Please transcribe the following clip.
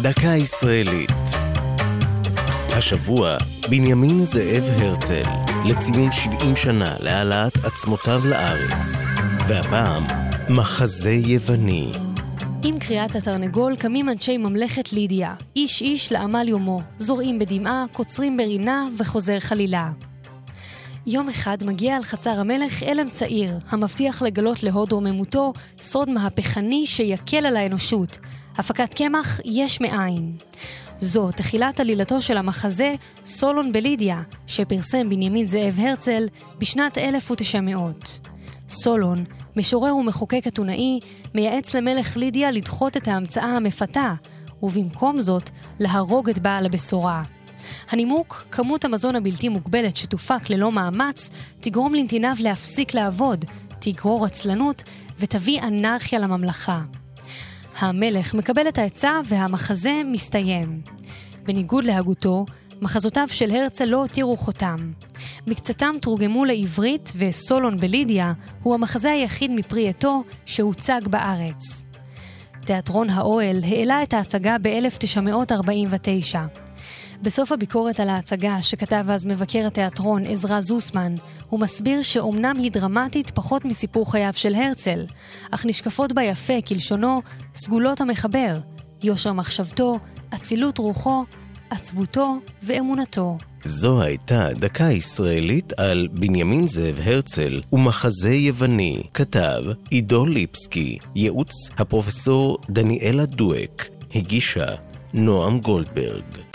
דקה ישראלית. השבוע, בנימין זאב הרצל, לציון 70 שנה להעלאת עצמותיו לארץ. והפעם, מחזה יווני. עם קריאת התרנגול קמים אנשי ממלכת לידיה, איש איש לעמל יומו, זורעים בדמעה, קוצרים ברינה וחוזר חלילה. יום אחד מגיע על חצר המלך אלם צעיר, המבטיח לגלות להוד רוממותו סוד מהפכני שיקל על האנושות, הפקת קמח יש מאין. זו תחילת עלילתו של המחזה סולון בלידיה, שפרסם בנימין זאב הרצל בשנת 1900. סולון, משורר ומחוקק אתונאי, מייעץ למלך לידיה לדחות את ההמצאה המפתה, ובמקום זאת, להרוג את בעל הבשורה. הנימוק, כמות המזון הבלתי מוגבלת שתופק ללא מאמץ, תגרום לנתיניו להפסיק לעבוד, תגרור עצלנות ותביא אנרכיה לממלכה. המלך מקבל את העצה והמחזה מסתיים. בניגוד להגותו, מחזותיו של הרצל לא הותירו חותם. מקצתם תורגמו לעברית וסולון בלידיה הוא המחזה היחיד מפרי עטו שהוצג בארץ. תיאטרון האוהל העלה את ההצגה ב-1949. בסוף הביקורת על ההצגה, שכתב אז מבקר התיאטרון עזרא זוסמן, הוא מסביר שאומנם היא דרמטית פחות מסיפור חייו של הרצל, אך נשקפות בה יפה, כלשונו, סגולות המחבר, יושר מחשבתו, אצילות רוחו, עצבותו ואמונתו. זו הייתה דקה ישראלית על בנימין זאב הרצל ומחזה יווני, כתב עידו ליפסקי, ייעוץ הפרופסור דניאלה דואק, הגישה נועם גולדברג.